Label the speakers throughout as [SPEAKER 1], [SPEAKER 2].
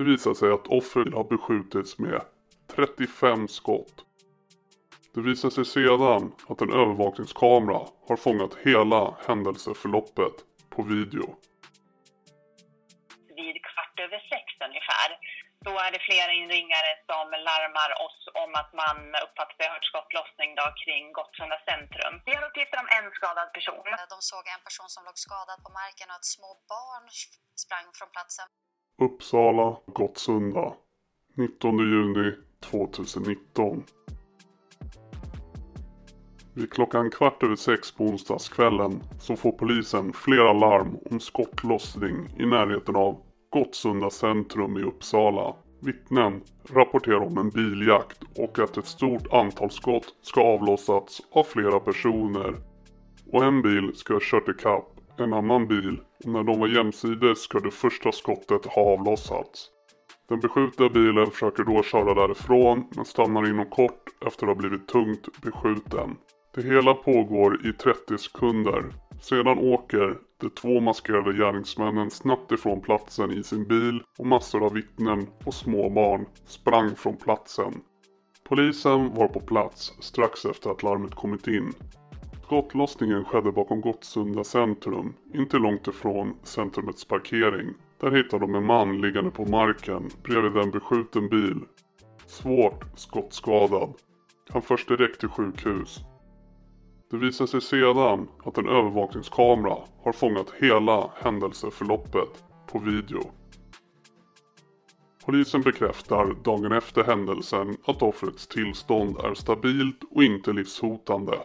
[SPEAKER 1] Det visar sig att offret har beskjutits med 35 skott. Det visar sig sedan att en övervakningskamera har fångat hela händelseförloppet på video.
[SPEAKER 2] Vid kvart över sex ungefär då är det flera inringare som larmar oss om att man uppfattar sig ha hört skottlossning då kring Gottsunda centrum. Vi har uppgifter om en skadad person.
[SPEAKER 3] De såg en person som låg skadad på marken och att små barn sprang från platsen.
[SPEAKER 1] Uppsala, Gottsunda. 19 juni 2019. Vid klockan kvart över sex på onsdagskvällen så får polisen flera larm om skottlossning i närheten av Gottsunda centrum i Uppsala. Vittnen rapporterar om en biljakt och att ett stort antal skott ska avlossats av flera personer. Och en bil ska ha kört ikapp en annan bil och när de var jämsides ska det första skottet ha avlossats. Den beskjutna bilen försöker då köra därifrån men stannar inom kort efter att ha blivit tungt beskjuten. Det hela pågår i 30 sekunder. Sedan åker de två maskerade gärningsmännen snabbt ifrån platsen i sin bil och massor av vittnen och småbarn sprang från platsen. Polisen var på plats strax efter att larmet kommit in. Skottlossningen skedde bakom Gottsunda centrum, inte långt ifrån centrumets parkering. Där hittade de en man liggande på marken bredvid en beskjuten bil. Svårt skottskadad. Han förs direkt till sjukhus. Det visar sig sedan att en övervakningskamera har fångat hela händelseförloppet på video. Polisen bekräftar dagen efter händelsen att offrets tillstånd är stabilt och inte livshotande.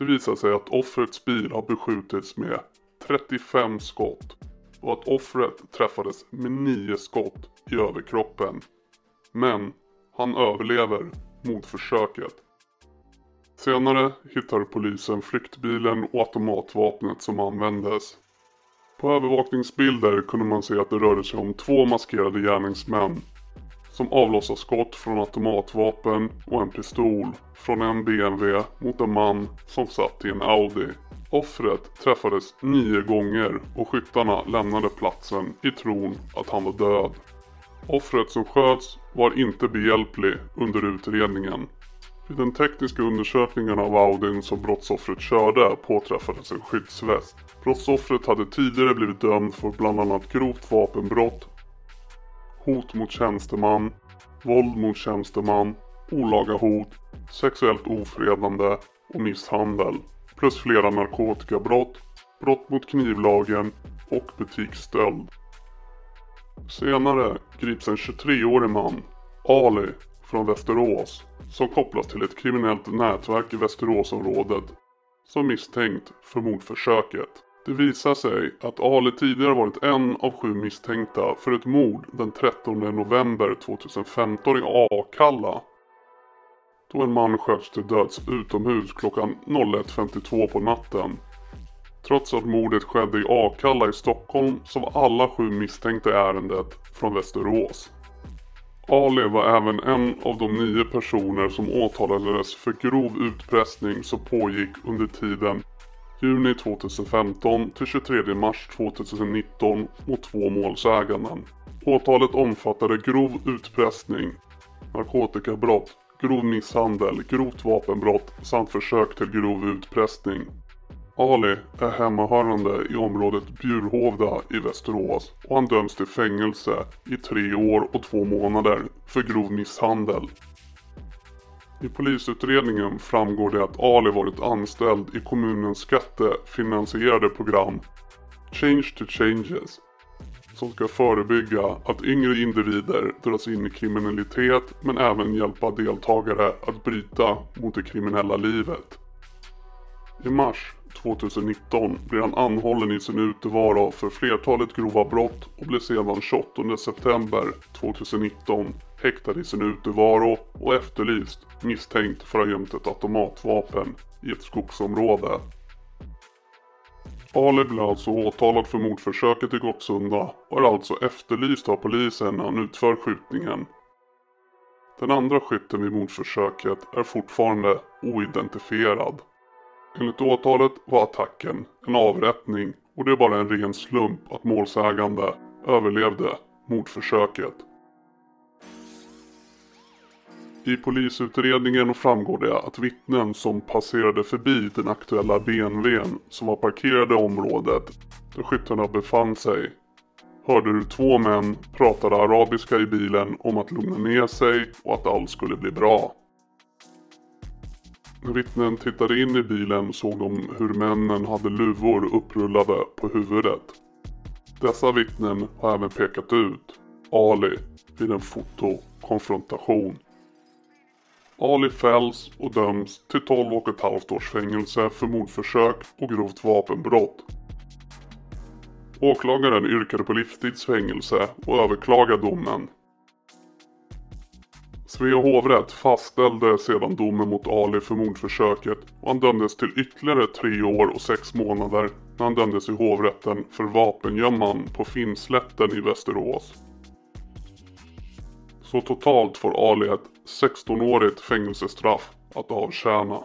[SPEAKER 1] Det visar sig att offrets bil har beskjutits med 35 skott och att offret träffades med 9 skott i överkroppen. Men han överlever mordförsöket. Senare hittar polisen flyktbilen och automatvapnet som användes. På övervakningsbilder kunde man se att det rörde sig om två maskerade gärningsmän som avlossar skott från automatvapen och en pistol från en BMW mot en man som satt i en Audi. Offret träffades nio gånger och skyttarna lämnade platsen i tron att han var död. Offret som sköts var inte behjälplig under utredningen. Vid den tekniska undersökningen av Audin som brottsoffret körde påträffades en skyddsväst. Brottsoffret hade tidigare blivit dömd för bland annat grovt vapenbrott, hot mot tjänsteman, våld mot tjänsteman, olaga hot, sexuellt ofredande och misshandel. Plus flera narkotikabrott, brott mot knivlagen och butiksstöld. Senare grips en 23-årig man, Ali, från Västerås som kopplas till ett kriminellt nätverk i Västeråsområdet som misstänkt för mordförsöket. Det visar sig att Ali tidigare varit en av sju misstänkta för ett mord den 13 november 2015 i Akalla. Då en man sköts till döds utomhus klockan 01.52 på natten. Trots att mordet skedde i Akalla i Stockholm så var alla sju misstänkta i ärendet från Västerås. Ali var även en av de nio personer som åtalades för grov utpressning som pågick under tiden juni 2015 till 23 mars 2019 mot två målsäganden. Åtalet omfattade grov utpressning, narkotikabrott, grov misshandel, grovt vapenbrott samt försök till grov utpressning. Ali är hemmahörande i området Bjurhovda i Västerås och han döms till fängelse i tre år och två månader för grov misshandel. I polisutredningen framgår det att Ali varit anställd i kommunens skattefinansierade program Change to Changes som ska förebygga att yngre individer dras in i kriminalitet men även hjälpa deltagare att bryta mot det kriminella livet. I mars 2019 blev han anhållen i sin utevaro för flertalet grova brott och blev sedan 28 september 2019 häktad i sin utevaro och efterlyst misstänkt för att ha gömt ett automatvapen i ett skogsområde. Ali blir alltså åtalad för mordförsöket i Gottsunda och är alltså efterlyst av polisen när han utför skjutningen. Den andra skytten vid mordförsöket är fortfarande oidentifierad. Enligt åtalet var attacken en avrättning och det är bara en ren slump att målsägande överlevde mordförsöket. I polisutredningen framgår det att vittnen som passerade förbi den aktuella BMWn som var parkerade i området där skyttarna befann sig hörde hur två män pratade arabiska i bilen om att lugna ner sig och att allt skulle bli bra. När vittnen tittade in i bilen såg de hur männen hade luvor upprullade på huvudet. Dessa vittnen har även pekat ut Ali vid en fotokonfrontation. Ali fälls och döms till 12 och ett halvt års fängelse för mordförsök och grovt vapenbrott. Åklagaren yrkade på livstidsfängelse och överklagade domen. Svea hovrätt fastställde sedan domen mot Ali för mordförsöket och han dömdes till ytterligare tre år och sex månader när han dömdes i hovrätten för vapengömman på Finnslätten i Västerås. Så totalt får Ali ett 16-årigt fängelsestraff att avtjäna.